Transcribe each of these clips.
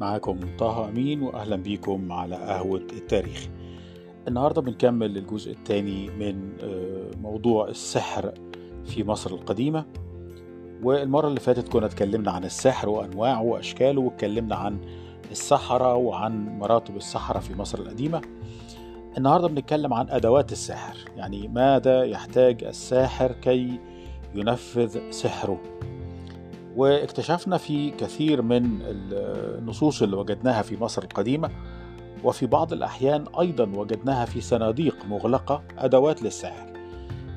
معاكم طه أمين وأهلا بيكم على قهوة التاريخ. النهاردة بنكمل الجزء الثاني من موضوع السحر في مصر القديمة. والمرة اللي فاتت كنا اتكلمنا عن السحر وأنواعه وأشكاله واتكلمنا عن السحرة وعن مراتب السحرة في مصر القديمة. النهاردة بنتكلم عن أدوات السحر يعني ماذا يحتاج الساحر كي ينفذ سحره. واكتشفنا في كثير من النصوص اللي وجدناها في مصر القديمة وفي بعض الأحيان أيضا وجدناها في صناديق مغلقة أدوات للسحر.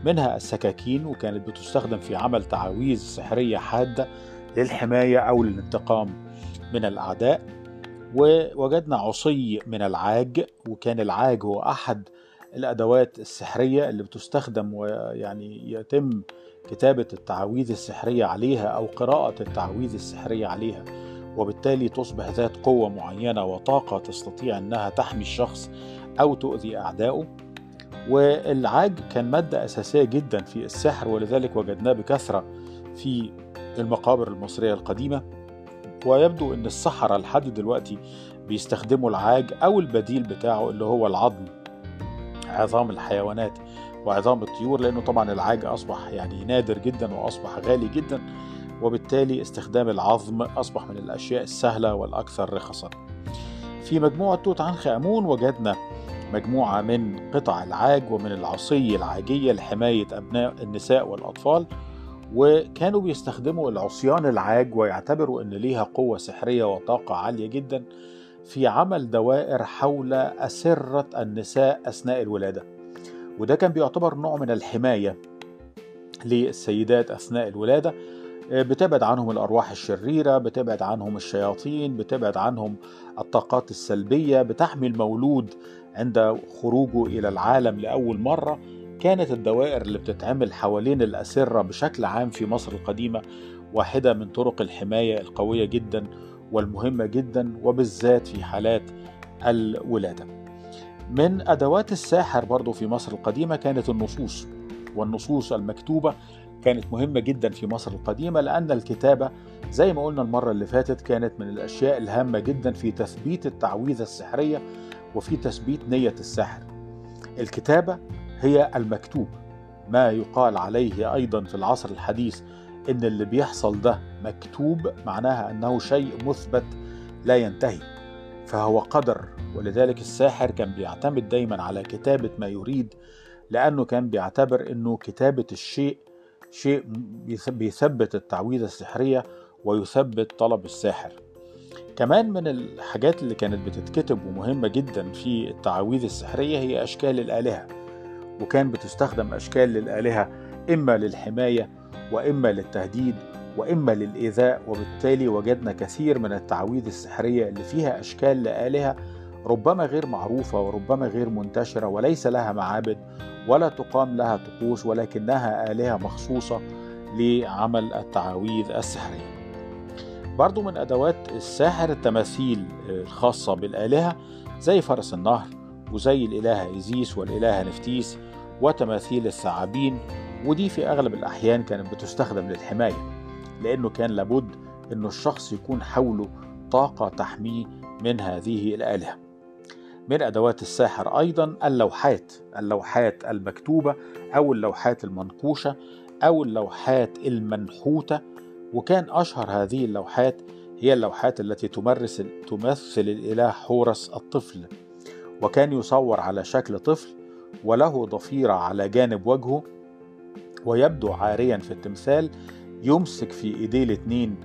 منها السكاكين وكانت بتستخدم في عمل تعاويذ سحرية حادة للحماية أو للانتقام من الأعداء. ووجدنا عصي من العاج وكان العاج هو أحد الأدوات السحرية اللي بتستخدم ويعني يتم كتابة التعاويذ السحرية عليها أو قراءة التعاويذ السحرية عليها وبالتالي تصبح ذات قوة معينة وطاقة تستطيع أنها تحمي الشخص أو تؤذي أعدائه. والعاج كان مادة أساسية جدا في السحر ولذلك وجدناه بكثرة في المقابر المصرية القديمة. ويبدو أن السحرة لحد دلوقتي بيستخدموا العاج أو البديل بتاعه اللي هو العظم عظام الحيوانات. وعظام الطيور لأنه طبعا العاج أصبح يعني نادر جدا وأصبح غالي جدا وبالتالي استخدام العظم أصبح من الأشياء السهلة والأكثر رخصا في مجموعة توت عنخ آمون وجدنا مجموعة من قطع العاج ومن العصي العاجية لحماية أبناء النساء والأطفال وكانوا بيستخدموا العصيان العاج ويعتبروا أن ليها قوة سحرية وطاقة عالية جدا في عمل دوائر حول أسرة النساء أثناء الولادة. وده كان بيعتبر نوع من الحماية للسيدات أثناء الولادة. بتبعد عنهم الأرواح الشريرة بتبعد عنهم الشياطين بتبعد عنهم الطاقات السلبية بتحمي المولود عند خروجه إلى العالم لأول مرة. كانت الدوائر اللي بتتعمل حوالين الأسرة بشكل عام في مصر القديمة واحدة من طرق الحماية القوية جدا والمهمة جدا وبالذات في حالات الولادة. من أدوات الساحر برضو في مصر القديمة كانت النصوص والنصوص المكتوبة كانت مهمة جدا في مصر القديمة لأن الكتابة زي ما قلنا المرة اللي فاتت كانت من الأشياء الهامة جدا في تثبيت التعويذة السحرية وفي تثبيت نية الساحر الكتابة هي المكتوب ما يقال عليه أيضا في العصر الحديث إن اللي بيحصل ده مكتوب معناها أنه شيء مثبت لا ينتهي فهو قدر ولذلك الساحر كان بيعتمد دايما على كتابة ما يريد لأنه كان بيعتبر أنه كتابة الشيء شيء بيثبت التعويذة السحرية ويثبت طلب الساحر. كمان من الحاجات اللي كانت بتتكتب ومهمة جدا في التعاويذ السحرية هي أشكال الآلهة وكان بتستخدم أشكال للآلهة إما للحماية وإما للتهديد وإما للإيذاء وبالتالي وجدنا كثير من التعاويذ السحرية اللي فيها أشكال لآلهة ربما غير معروفة وربما غير منتشرة وليس لها معابد ولا تقام لها طقوس ولكنها آلهة مخصوصة لعمل التعاويذ السحرية. برضو من أدوات الساحر التماثيل الخاصة بالآلهة زي فرس النهر وزي الإلهة إيزيس والإلهة نفتيس وتماثيل الثعابين ودي في أغلب الأحيان كانت بتستخدم للحماية لأنه كان لابد أنه الشخص يكون حوله طاقة تحميه من هذه الآلهة. من أدوات الساحر أيضا اللوحات اللوحات المكتوبة أو اللوحات المنقوشة أو اللوحات المنحوتة. وكان أشهر هذه اللوحات هي اللوحات التي تمرس تمثل الإله حورس الطفل. وكان يصور على شكل طفل وله ضفيرة على جانب وجهه. ويبدو عاريا في التمثال يمسك في إيديه الاثنين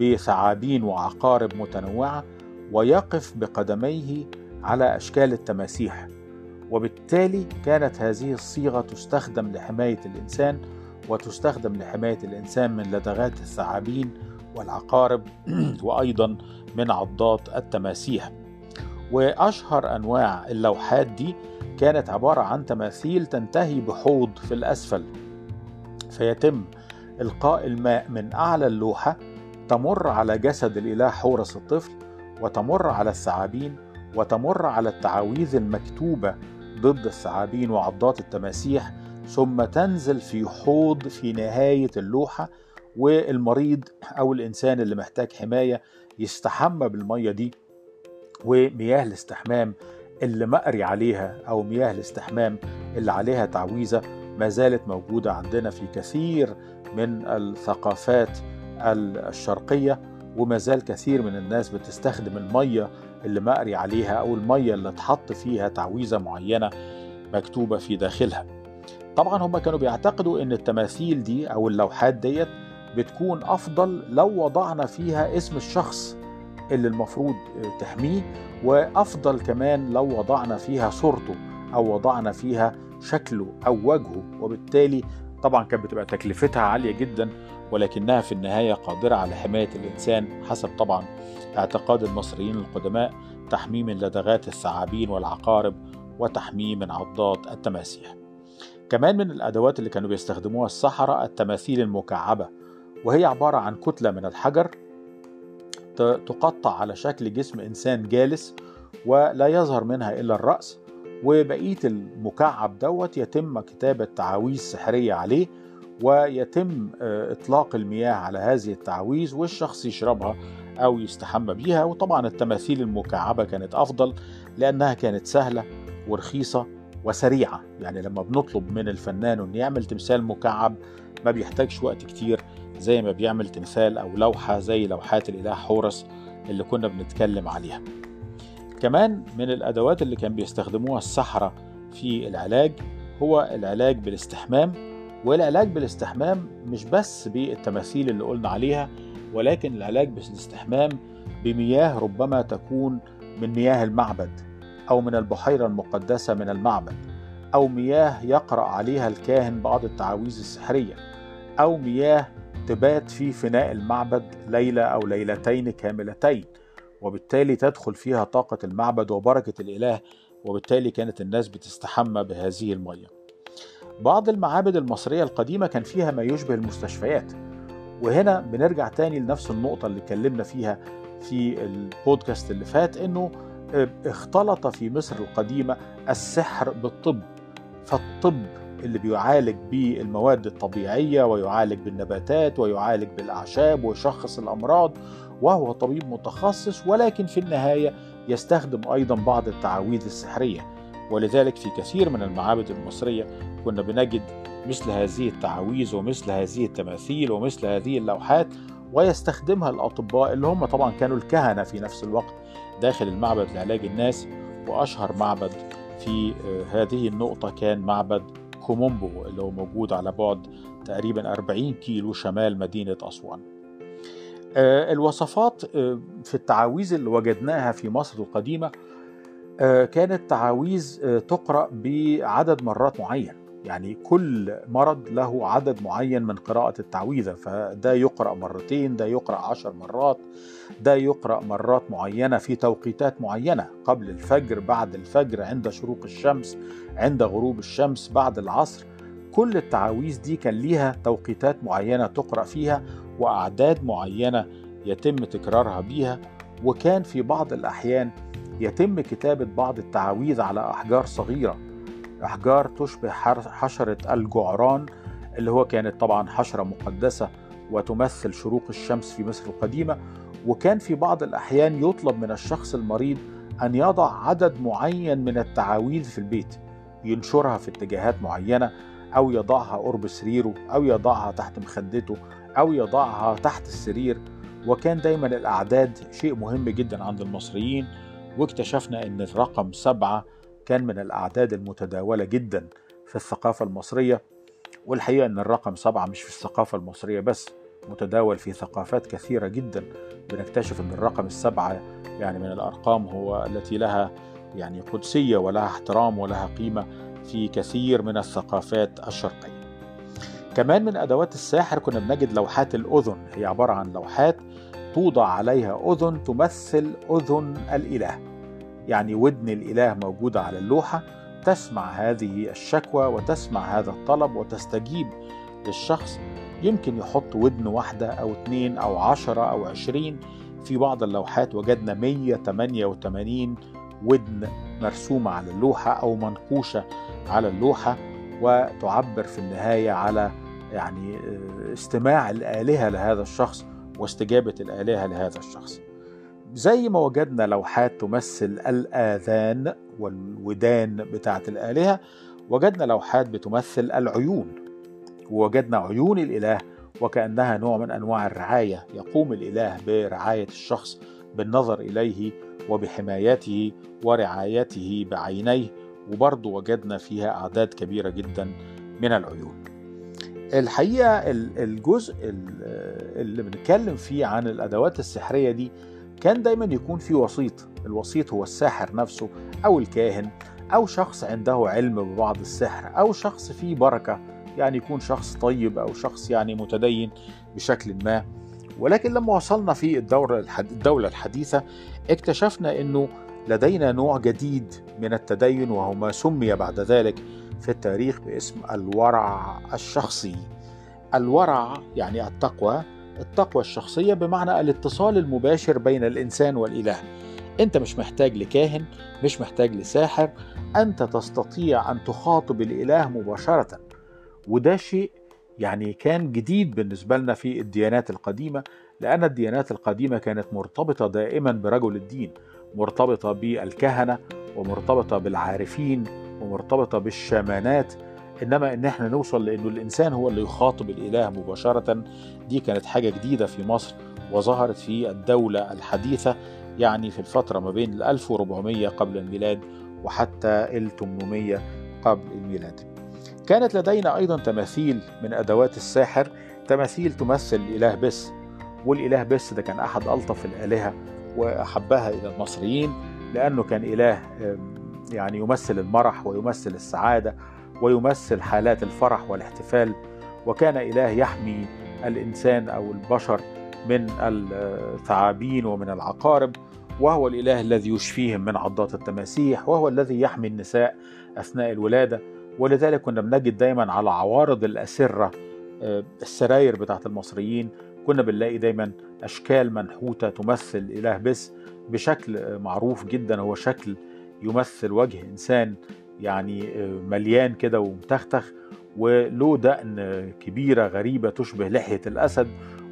بثعابين وعقارب متنوعة. ويقف بقدميه على أشكال التماسيح. وبالتالي كانت هذه الصيغة تستخدم لحماية الإنسان وتستخدم لحماية الإنسان من لدغات الثعابين والعقارب وأيضا من عضات التماسيح. وأشهر أنواع اللوحات دي كانت عبارة عن تماثيل تنتهي بحوض في الأسفل. فيتم إلقاء الماء من أعلى اللوحة تمر على جسد الإله حورس الطفل وتمر على الثعابين وتمر على التعاويذ المكتوبة ضد الثعابين وعضات التماسيح ثم تنزل في حوض في نهاية اللوحة والمريض أو الإنسان اللي محتاج حماية يستحمى بالمية دي ومياه الاستحمام اللي مقري عليها أو مياه الاستحمام اللي عليها تعويذة ما زالت موجودة عندنا في كثير من الثقافات الشرقية وما زال كثير من الناس بتستخدم المية اللي مقري عليها أو المية اللي اتحط فيها تعويذة معينة مكتوبة في داخلها. طبعا هم كانوا بيعتقدوا إن التماثيل دي أو اللوحات ديت بتكون أفضل لو وضعنا فيها اسم الشخص اللي المفروض تحميه وأفضل كمان لو وضعنا فيها صورته أو وضعنا فيها شكله أو وجهه. وبالتالي طبعا كانت بتبقى تكلفتها عالية جدا ولكنها في النهاية قادرة على حماية الإنسان حسب طبعا اعتقاد المصريين القدماء تحميه من لدغات الثعابين والعقارب وتحميه من عضات التماسيح. كمان من الأدوات اللي كانوا بيستخدموها السحره التماثيل المكعبة وهي عبارة عن كتلة من الحجر تقطع على شكل جسم إنسان جالس ولا يظهر منها إلا الرأس وبقية المكعب دوت يتم كتابة تعاويذ سحرية عليه ويتم إطلاق المياه على هذه التعاويذ والشخص يشربها أو يستحمى بيها. وطبعا التماثيل المكعبة كانت أفضل لأنها كانت سهلة ورخيصة وسريعة. يعني لما بنطلب من الفنان إنه يعمل تمثال مكعب ما بيحتاجش وقت كتير زي ما بيعمل تمثال أو لوحة زي لوحات الإله حورس اللي كنا بنتكلم عليها. كمان من الأدوات اللي كان بيستخدموها السحره في العلاج هو العلاج بالاستحمام والعلاج بالاستحمام مش بس بالتماثيل اللي قلنا عليها ولكن العلاج بالاستحمام بمياه ربما تكون من مياه المعبد أو من البحيرة المقدسة من المعبد أو مياه يقرأ عليها الكاهن بعض التعاويذ السحرية أو مياه تبات في فناء المعبد ليلة أو ليلتين كاملتين وبالتالي تدخل فيها طاقة المعبد وبركة الإله وبالتالي كانت الناس بتستحمى بهذه الميه بعض المعابد المصرية القديمة كان فيها ما يشبه المستشفيات. وهنا بنرجع تاني لنفس النقطة اللي اتكلمنا فيها في البودكاست اللي فات إنه اختلط في مصر القديمة السحر بالطب. فالطب اللي بيعالج بالمواد الطبيعية ويعالج بالنباتات ويعالج بالأعشاب ويشخص الأمراض وهو طبيب متخصص ولكن في النهاية يستخدم أيضا بعض التعاويذ السحرية. ولذلك في كثير من المعابد المصرية كنا بنجد مثل هذه التعاويذ ومثل هذه التماثيل ومثل هذه اللوحات ويستخدمها الأطباء اللي هم طبعا كانوا الكهنة في نفس الوقت داخل المعبد لعلاج الناس. وأشهر معبد في هذه النقطة كان معبد كومومبو اللي هو موجود على بعد تقريبا 40 كيلو شمال مدينة أسوان. الوصفات في التعاويذ اللي وجدناها في مصر القديمة كانت تعاويذ تقرأ بعدد مرات معين. يعني كل مرض له عدد معين من قراءة التعويذة. فده يقرأ مرتين ده يقرأ عشر مرات ده يقرأ مرات معينة في توقيتات معينة. قبل الفجر بعد الفجر عند شروق الشمس عند غروب الشمس بعد العصر. كل التعاويذ دي كان ليها توقيتات معينة تقرأ فيها وأعداد معينة يتم تكرارها بيها. وكان في بعض الأحيان يتم كتابة بعض التعاويذ على أحجار صغيرة. أحجار تشبه حشرة الجعران اللي هو كانت طبعا حشرة مقدسة وتمثل شروق الشمس في مصر القديمة. وكان في بعض الأحيان يطلب من الشخص المريض أن يضع عدد معين من التعاويذ في البيت ينشرها في اتجاهات معينة أو يضعها قرب سريره أو يضعها تحت مخدته أو يضعها تحت السرير. وكان دايما الأعداد شيء مهم جدا عند المصريين. واكتشفنا أن الرقم سبعة كان من الأعداد المتداولة جدا في الثقافة المصرية والحقيقة أن الرقم سبعة مش في الثقافة المصرية بس متداول في ثقافات كثيرة جدا. بنكتشف أن الرقم السبعة يعني من الأرقام هو التي لها يعني قدسية ولها احترام ولها قيمة في كثير من الثقافات الشرقية. كمان من أدوات الساحر كنا بنجد لوحات الأذن هي عبارة عن لوحات توضع عليها أذن تمثل أذن الإله. يعني ودن الإله موجودة على اللوحة تسمع هذه الشكوى وتسمع هذا الطلب وتستجيب للشخص. يمكن يحط ودن واحدة أو اتنين أو عشرة أو عشرين في بعض اللوحات. وجدنا 188 ودن مرسومة على اللوحة أو منقوشة على اللوحة وتعبر في النهاية على يعني استماع الآلهة لهذا الشخص. واستجابة الآلهة لهذا الشخص. زي ما وجدنا لوحات تمثل الآذان والودان بتاعة الآلهة وجدنا لوحات بتمثل العيون ووجدنا عيون الإله وكأنها نوع من أنواع الرعاية. يقوم الإله برعاية الشخص بالنظر إليه وبحمايته ورعايته بعينيه وبرضه وجدنا فيها أعداد كبيرة جدا من العيون. الحقيقة الجزء اللي بنتكلم فيه عن الأدوات السحرية دي كان دايما يكون في وسيط. الوسيط هو الساحر نفسه أو الكاهن أو شخص عنده علم ببعض السحر أو شخص فيه بركة يعني يكون شخص طيب أو شخص يعني متدين بشكل ما. ولكن لما وصلنا في الدولة الدولة الحديثة اكتشفنا أنه لدينا نوع جديد من التدين وهو ما سمي بعد ذلك في التاريخ باسم الورع الشخصي. الورع يعني التقوى التقوى الشخصية بمعنى الاتصال المباشر بين الإنسان والإله. أنت مش محتاج لكاهن مش محتاج لساحر أنت تستطيع أن تخاطب الإله مباشرة. وده شيء يعني كان جديد بالنسبة لنا في الديانات القديمة لأن الديانات القديمة كانت مرتبطة دائما برجل الدين مرتبطة بالكهنة ومرتبطة بالعارفين ومرتبطة بالشامانات إنما إن إحنا نوصل لأنه الإنسان هو اللي يخاطب الإله مباشرة دي كانت حاجة جديدة في مصر وظهرت في الدولة الحديثة يعني في الفترة ما بين ال 1400 قبل الميلاد وحتى ال 800 قبل الميلاد. كانت لدينا أيضا تماثيل من أدوات الساحر تماثيل تمثل الإله بس والإله بس ده كان أحد ألطف الآلهة وأحبها إلى المصريين لأنه كان إله يعني يمثل المرح ويمثل السعادة ويمثل حالات الفرح والاحتفال. وكان إله يحمي الإنسان أو البشر من الثعابين ومن العقارب وهو الإله الذي يشفيهم من عضات التماسيح وهو الذي يحمي النساء أثناء الولادة. ولذلك كنا بنجد دايما على عوارض الأسرة السراير بتاعت المصريين. كنا بنلاقي دايما أشكال منحوتة تمثل إله بس بشكل معروف جدا. هو شكل يمثل وجه إنسان يعني مليان كده ومتختخ وله دقن كبيرة غريبة تشبه لحية الأسد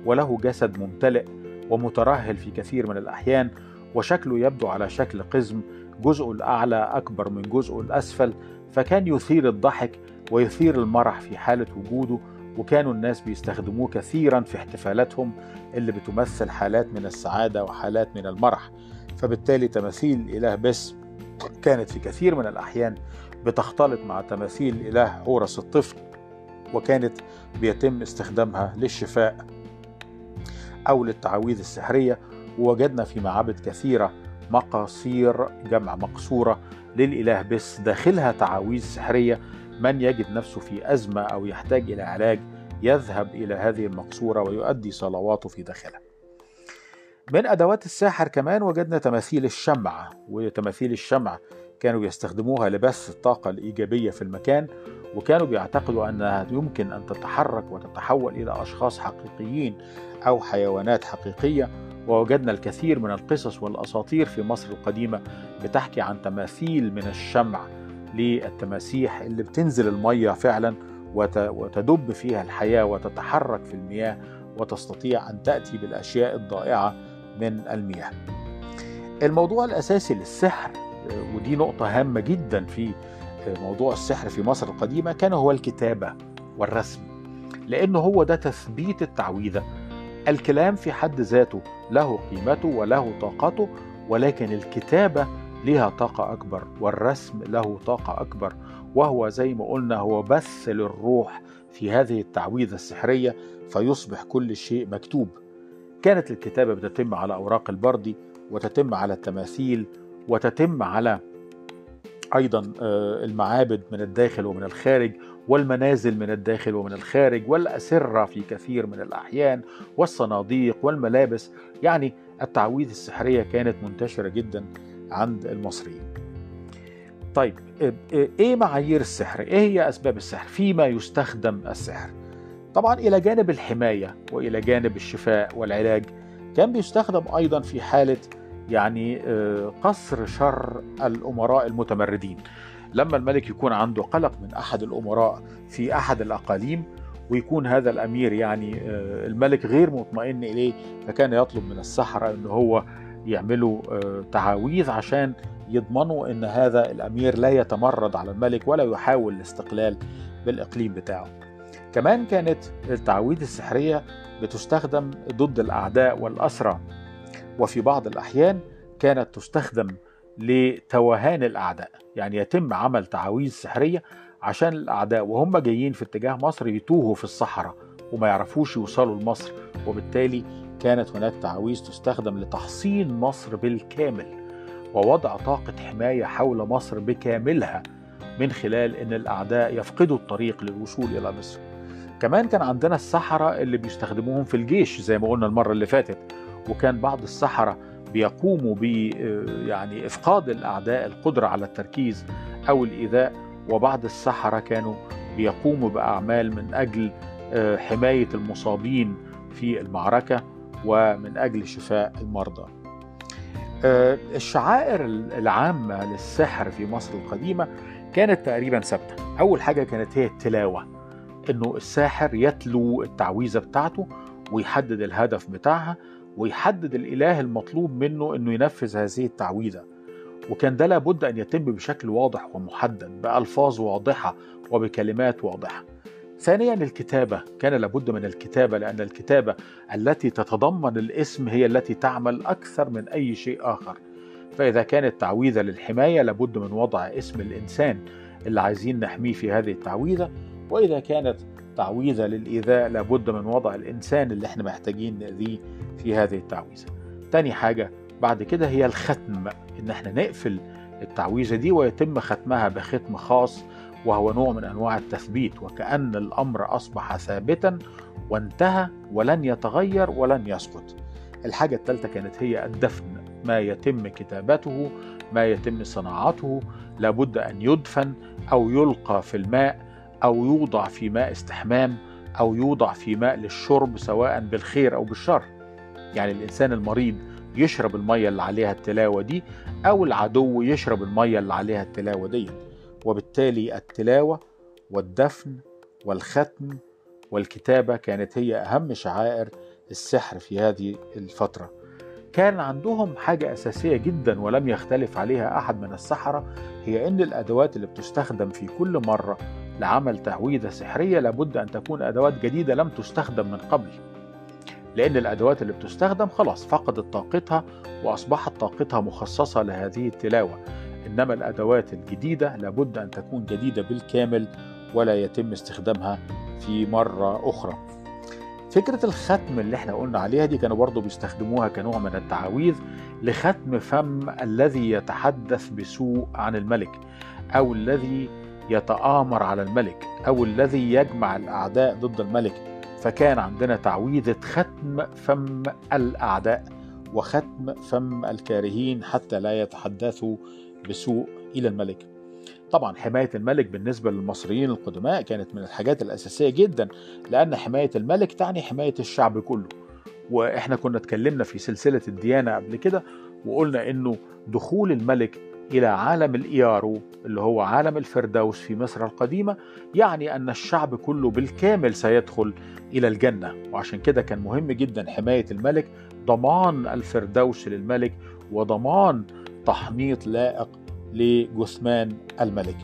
وله جسد ممتلئ ومترهل في كثير من الأحيان وشكله يبدو على شكل قزم جزءه الأعلى أكبر من جزءه الأسفل فكان يثير الضحك ويثير المرح في حالة وجوده وكانوا الناس بيستخدموه كثيرا في احتفالاتهم اللي بتمثل حالات من السعادة وحالات من المرح. فبالتالي تماثيل الإله بس كانت في كثير من الأحيان بتختلط مع تماثيل الإله حورس الطفل وكانت بيتم استخدامها للشفاء أو للتعاويذ السحرية ووجدنا في معابد كثيرة مقاصير جمع مقصورة للإله بس داخلها تعاويذ سحرية من يجد نفسه في أزمة أو يحتاج إلى علاج يذهب إلى هذه المقصورة ويؤدي صلواته في داخلها. من أدوات الساحر كمان وجدنا تماثيل الشمع وتماثيل الشمع كانوا يستخدموها لبث الطاقة الإيجابية في المكان وكانوا بيعتقدوا أنها يمكن أن تتحرك وتتحول إلى أشخاص حقيقيين أو حيوانات حقيقية. ووجدنا الكثير من القصص والأساطير في مصر القديمة بتحكي عن تماثيل من الشمع للتماسيح اللي بتنزل المية فعلا وتدب فيها الحياة وتتحرك في المياه وتستطيع أن تأتي بالأشياء الضائعة من المياه. الموضوع الأساسي للسحر ودي نقطة هامة جدا في موضوع السحر في مصر القديمة كان هو الكتابة والرسم. لأنه هو ده تثبيت التعويذة. الكلام في حد ذاته له قيمته وله طاقته ولكن الكتابة لها طاقة أكبر والرسم له طاقة أكبر. وهو زي ما قلنا هو بث للروح في هذه التعويذة السحرية فيصبح كل شيء مكتوب. كانت الكتابة بتتم على أوراق البردي وتتم على التماثيل وتتم على أيضا المعابد من الداخل ومن الخارج والمنازل من الداخل ومن الخارج والأسرة في كثير من الأحيان والصناديق والملابس. يعني التعويذ السحرية كانت منتشرة جدا عند المصريين. طيب إيه معايير السحر؟ إيه هي أسباب السحر؟ فيما يستخدم السحر. طبعا إلى جانب الحماية وإلى جانب الشفاء والعلاج كان بيستخدم أيضا في حالة يعني قصر شر الأمراء المتمردين. لما الملك يكون عنده قلق من أحد الأمراء في أحد الأقاليم ويكون هذا الأمير يعني الملك غير مطمئن إليه فكان يطلب من السحره إن هو يعملوا تعاويذ عشان يضمنوا إن هذا الأمير لا يتمرد على الملك ولا يحاول الاستقلال بالإقليم بتاعه. كمان كانت التعويذ السحرية بتستخدم ضد الأعداء والأسرى. وفي بعض الأحيان كانت تستخدم لتوهان الأعداء. يعني يتم عمل تعاويذ سحرية عشان الأعداء وهم جايين في اتجاه مصر يتوهوا في الصحراء وما يعرفوش يوصلوا لمصر. وبالتالي كانت هناك تعاويذ تستخدم لتحصين مصر بالكامل. ووضع طاقة حماية حول مصر بكاملها من خلال إن الأعداء يفقدوا الطريق للوصول إلى مصر. كمان كان عندنا السحرة اللي بيستخدموهم في الجيش زي ما قلنا المرة اللي فاتت وكان بعض السحرة بيقوموا ب يعني إفقاد الأعداء القدرة على التركيز أو الإيذاء وبعض السحرة كانوا بيقوموا بأعمال من أجل حماية المصابين في المعركة ومن أجل شفاء المرضى. الشعائر العامة للسحر في مصر القديمة كانت تقريبا ثابتة. أول حاجة كانت هي التلاوة. إنه الساحر يتلو التعويذة بتاعته ويحدد الهدف بتاعها ويحدد الإله المطلوب منه إنه ينفذ هذه التعويذة. وكان ده لابد أن يتم بشكل واضح ومحدد بألفاظ واضحة وبكلمات واضحة. ثانيا الكتابة. كان لابد من الكتابة لأن الكتابة التي تتضمن الاسم هي التي تعمل أكثر من أي شيء آخر. فإذا كانت تعويذة للحماية لابد من وضع اسم الإنسان اللي عايزين نحميه في هذه التعويذة. وإذا كانت تعويذة للإيذاء لابد من وضع الإنسان اللي إحنا محتاجين نأذيه في هذه التعويذة تاني حاجة بعد كده هي الختم إن إحنا نقفل التعويذة دي ويتم ختمها بختم خاص وهو نوع من أنواع التثبيت وكأن الأمر أصبح ثابتا وانتهى ولن يتغير ولن يسقط. الحاجة الثالثه كانت هي الدفن ما يتم كتابته ما يتم صناعته لابد أن يدفن أو يلقى في الماء أو يوضع في ماء استحمام أو يوضع في ماء للشرب سواء بالخير أو بالشر. يعني الإنسان المريض يشرب المية اللي عليها التلاوة دي أو العدو يشرب المية اللي عليها التلاوة دي. وبالتالي التلاوة والدفن والختم والكتابة كانت هي أهم شعائر السحر في هذه الفترة كان عندهم حاجة أساسية جدا ولم يختلف عليها أحد من السحرة هي إن الأدوات اللي بتستخدم في كل مرة لعمل تعويذه سحرية لابد أن تكون أدوات جديدة لم تستخدم من قبل. لأن الأدوات اللي بتستخدم خلاص فقدت طاقتها وأصبحت طاقتها مخصصة لهذه التلاوة. إنما الأدوات الجديدة لابد أن تكون جديدة بالكامل ولا يتم استخدامها في مرة أخرى. فكرة الختم اللي إحنا قلنا عليها دي كانوا برضو بيستخدموها كنوع من التعاويذ لختم فم الذي يتحدث بسوء عن الملك أو الذي يتآمر على الملك أو الذي يجمع الأعداء ضد الملك فكان عندنا تعويذة ختم فم الأعداء وختم فم الكارهين حتى لا يتحدثوا بسوء إلى الملك. طبعا حماية الملك بالنسبة للمصريين القدماء كانت من الحاجات الأساسية جدا لأن حماية الملك تعني حماية الشعب كله. وإحنا كنا اتكلمنا في سلسلة الديانة قبل كده وقلنا إنه دخول الملك إلى عالم الإيارو اللي هو عالم الفردوس في مصر القديمة يعني أن الشعب كله بالكامل سيدخل إلى الجنة. وعشان كده كان مهم جدا حماية الملك ضمان الفردوس للملك وضمان تحنيط لائق لجثمان الملك.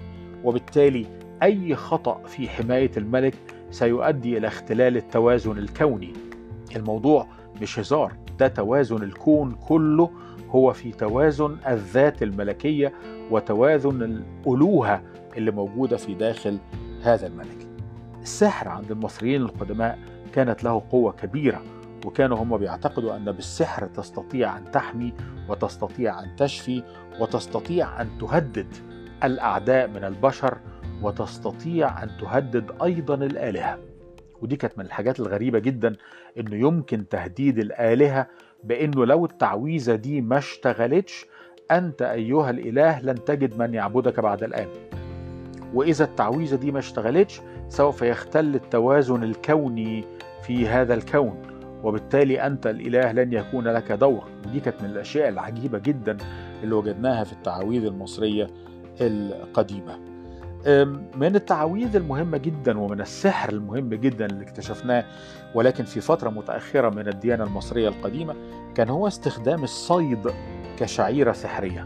وبالتالي أي خطأ في حماية الملك سيؤدي إلى اختلال التوازن الكوني. الموضوع مش هزار. ده توازن الكون كله هو في توازن الذات الملكية وتوازن الألوهة اللي موجودة في داخل هذا الملك. السحر عند المصريين القدماء كانت له قوة كبيرة وكانوا هم بيعتقدوا أن بالسحر تستطيع أن تحمي وتستطيع أن تشفي وتستطيع أن تهدد الأعداء من البشر وتستطيع أن تهدد أيضا الآلهة. ودي كانت من الحاجات الغريبة جدا إنه يمكن تهديد الآلهة بإنه لو التعويذة دي ما اشتغلتش أنت أيها الإله لن تجد من يعبدك بعد الآن. وإذا التعويذة دي ما اشتغلتش سوف يختل التوازن الكوني في هذا الكون وبالتالي أنت الإله لن يكون لك دور. ودي كانت من الأشياء العجيبة جدا اللي وجدناها في التعاويذ المصرية القديمة. من التعاويذ المهمة جدا ومن السحر المهم جدا اللي اكتشفناه ولكن في فترة متأخرة من الديانة المصرية القديمة كان هو استخدام الصيد كشعيرة سحرية.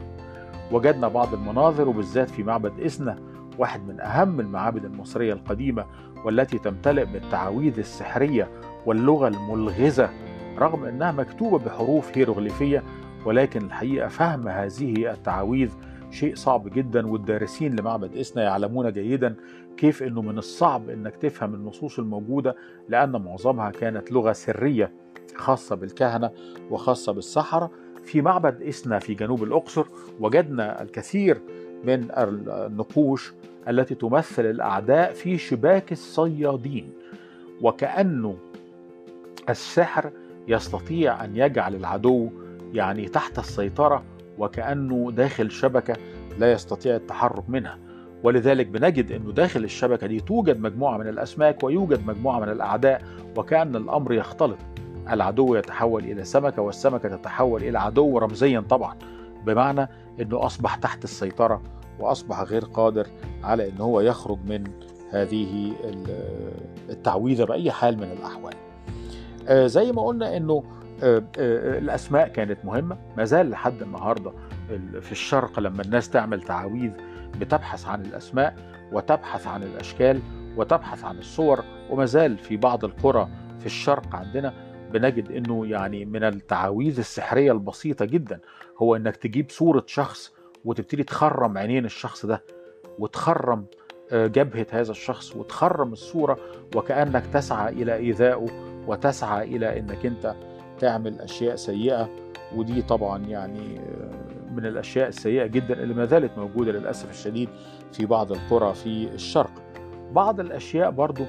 وجدنا بعض المناظر وبالذات في معبد إسنا واحد من أهم المعابد المصرية القديمة والتي تمتلئ بالتعاويذ السحرية واللغة الملغزة رغم أنها مكتوبة بحروف هيروغليفية ولكن الحقيقة فهم هذه التعاويذ شيء صعب جدا والدارسين لمعبد إسنا يعلمون جيدا كيف أنه من الصعب أنك تفهم النصوص الموجودة لأن معظمها كانت لغة سرية خاصة بالكهنة وخاصة بالسحرة في معبد إسنا في جنوب الأقصر وجدنا الكثير من النقوش التي تمثل الأعداء في شباك الصيادين. وكأنه السحر يستطيع أن يجعل العدو يعني تحت السيطرة وكأنه داخل شبكة لا يستطيع التحرك منها. ولذلك بنجد أنه داخل الشبكة دي توجد مجموعة من الأسماك ويوجد مجموعة من الأعداء وكأن الأمر يختلط. العدو يتحول إلى سمكة والسمكة تتحول إلى عدو رمزيا طبعا. بمعنى أنه أصبح تحت السيطرة وأصبح غير قادر على أنه هو يخرج من هذه التعويذة بأي حال من الأحوال. آه، زي ما قلنا أنه الأسماء كانت مهمة. ما زال لحد النهاردة في الشرق لما الناس تعمل تعاويذ بتبحث عن الأسماء وتبحث عن الأشكال وتبحث عن الصور وما زال في بعض القرى في الشرق عندنا بنجد إنه يعني من التعاويذ السحرية البسيطة جدا هو إنك تجيب صورة شخص وتبتدي تخرم عينين الشخص ده وتخرم آه، جبهة هذا الشخص وتخرم الصورة وكأنك تسعى إلى إيذائه وتسعى إلى إنك أنت تعمل أشياء سيئة ودي طبعا يعني من الأشياء السيئة جدا اللي ما زالت موجودة للأسف الشديد في بعض القرى في الشرق. بعض الأشياء برضو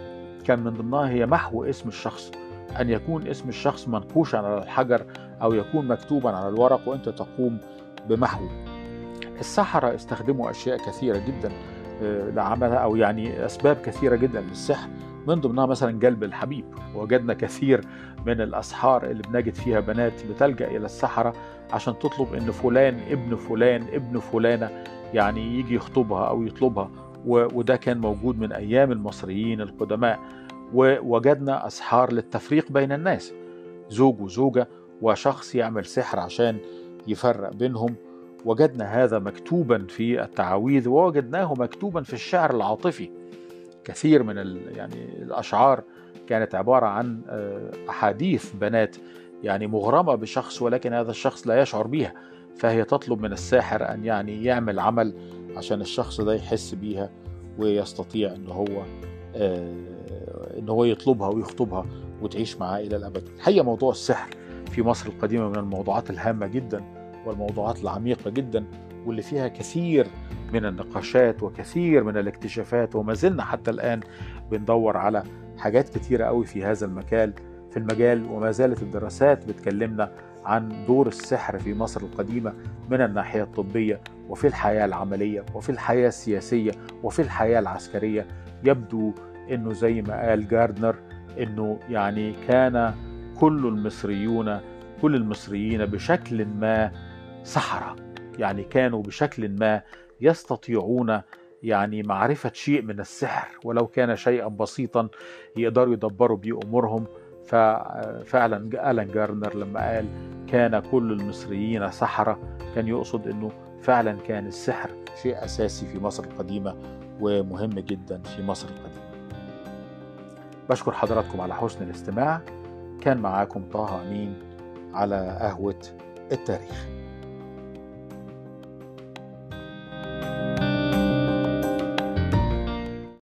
كان من ضمنها هي محو اسم الشخص أن يكون اسم الشخص منقوشا على الحجر أو يكون مكتوبا على الورق وأنت تقوم بمحوه. السحرة استخدموا أشياء كثيرة جدا آه، لعملها أو يعني أسباب كثيرة جدا للسحر. من ضمنها مثلا جلب الحبيب. وجدنا كثير من الأسحار اللي بنجد فيها بنات بتلجأ إلى السحرة عشان تطلب إن فلان ابن فلان ابن فلانة يعني يجي يخطبها أو يطلبها. وده كان موجود من أيام المصريين القدماء. ووجدنا أسحار للتفريق بين الناس. زوج وزوجة وشخص يعمل سحر عشان يفرق بينهم. وجدنا هذا مكتوبا في التعاويذ ووجدناه مكتوبا في الشعر العاطفي. كثير من يعني الأشعار كانت عبارة عن آه، أحاديث بنات يعني مغرمة بشخص ولكن هذا الشخص لا يشعر بها فهي تطلب من الساحر أن يعني يعمل عمل عشان الشخص ده يحس بيها ويستطيع أن هو آه، إن هو يطلبها ويخطبها وتعيش معاه إلى الأبد. الحقيقة موضوع السحر في مصر القديمة من الموضوعات الهامة جدا والموضوعات العميقة جدا. واللي فيها كثير من النقاشات وكثير من الاكتشافات وما زلنا حتى الآن بندور على حاجات كثيره قوي في هذا المجال في المجال وما زالت الدراسات بتكلمنا عن دور السحر في مصر القديمة من الناحية الطبية وفي الحياة العملية وفي الحياة السياسية وفي الحياة العسكرية. يبدو إنه زي ما قال جاردنر إنه يعني كان كل المصريون كل المصريين بشكل ما سحرة. يعني كانوا بشكل ما يستطيعون يعني معرفة شيء من السحر ولو كان شيئا بسيطا يقدروا يدبروا بيه أمورهم. ففعلا ألان جارنر لما قال كان كل المصريين سحرة كان يقصد أنه فعلا كان السحر شيء أساسي في مصر القديمة ومهم جدا في مصر القديمة. بشكر حضراتكم على حسن الاستماع. كان معاكم طه أمين على قهوة التاريخ.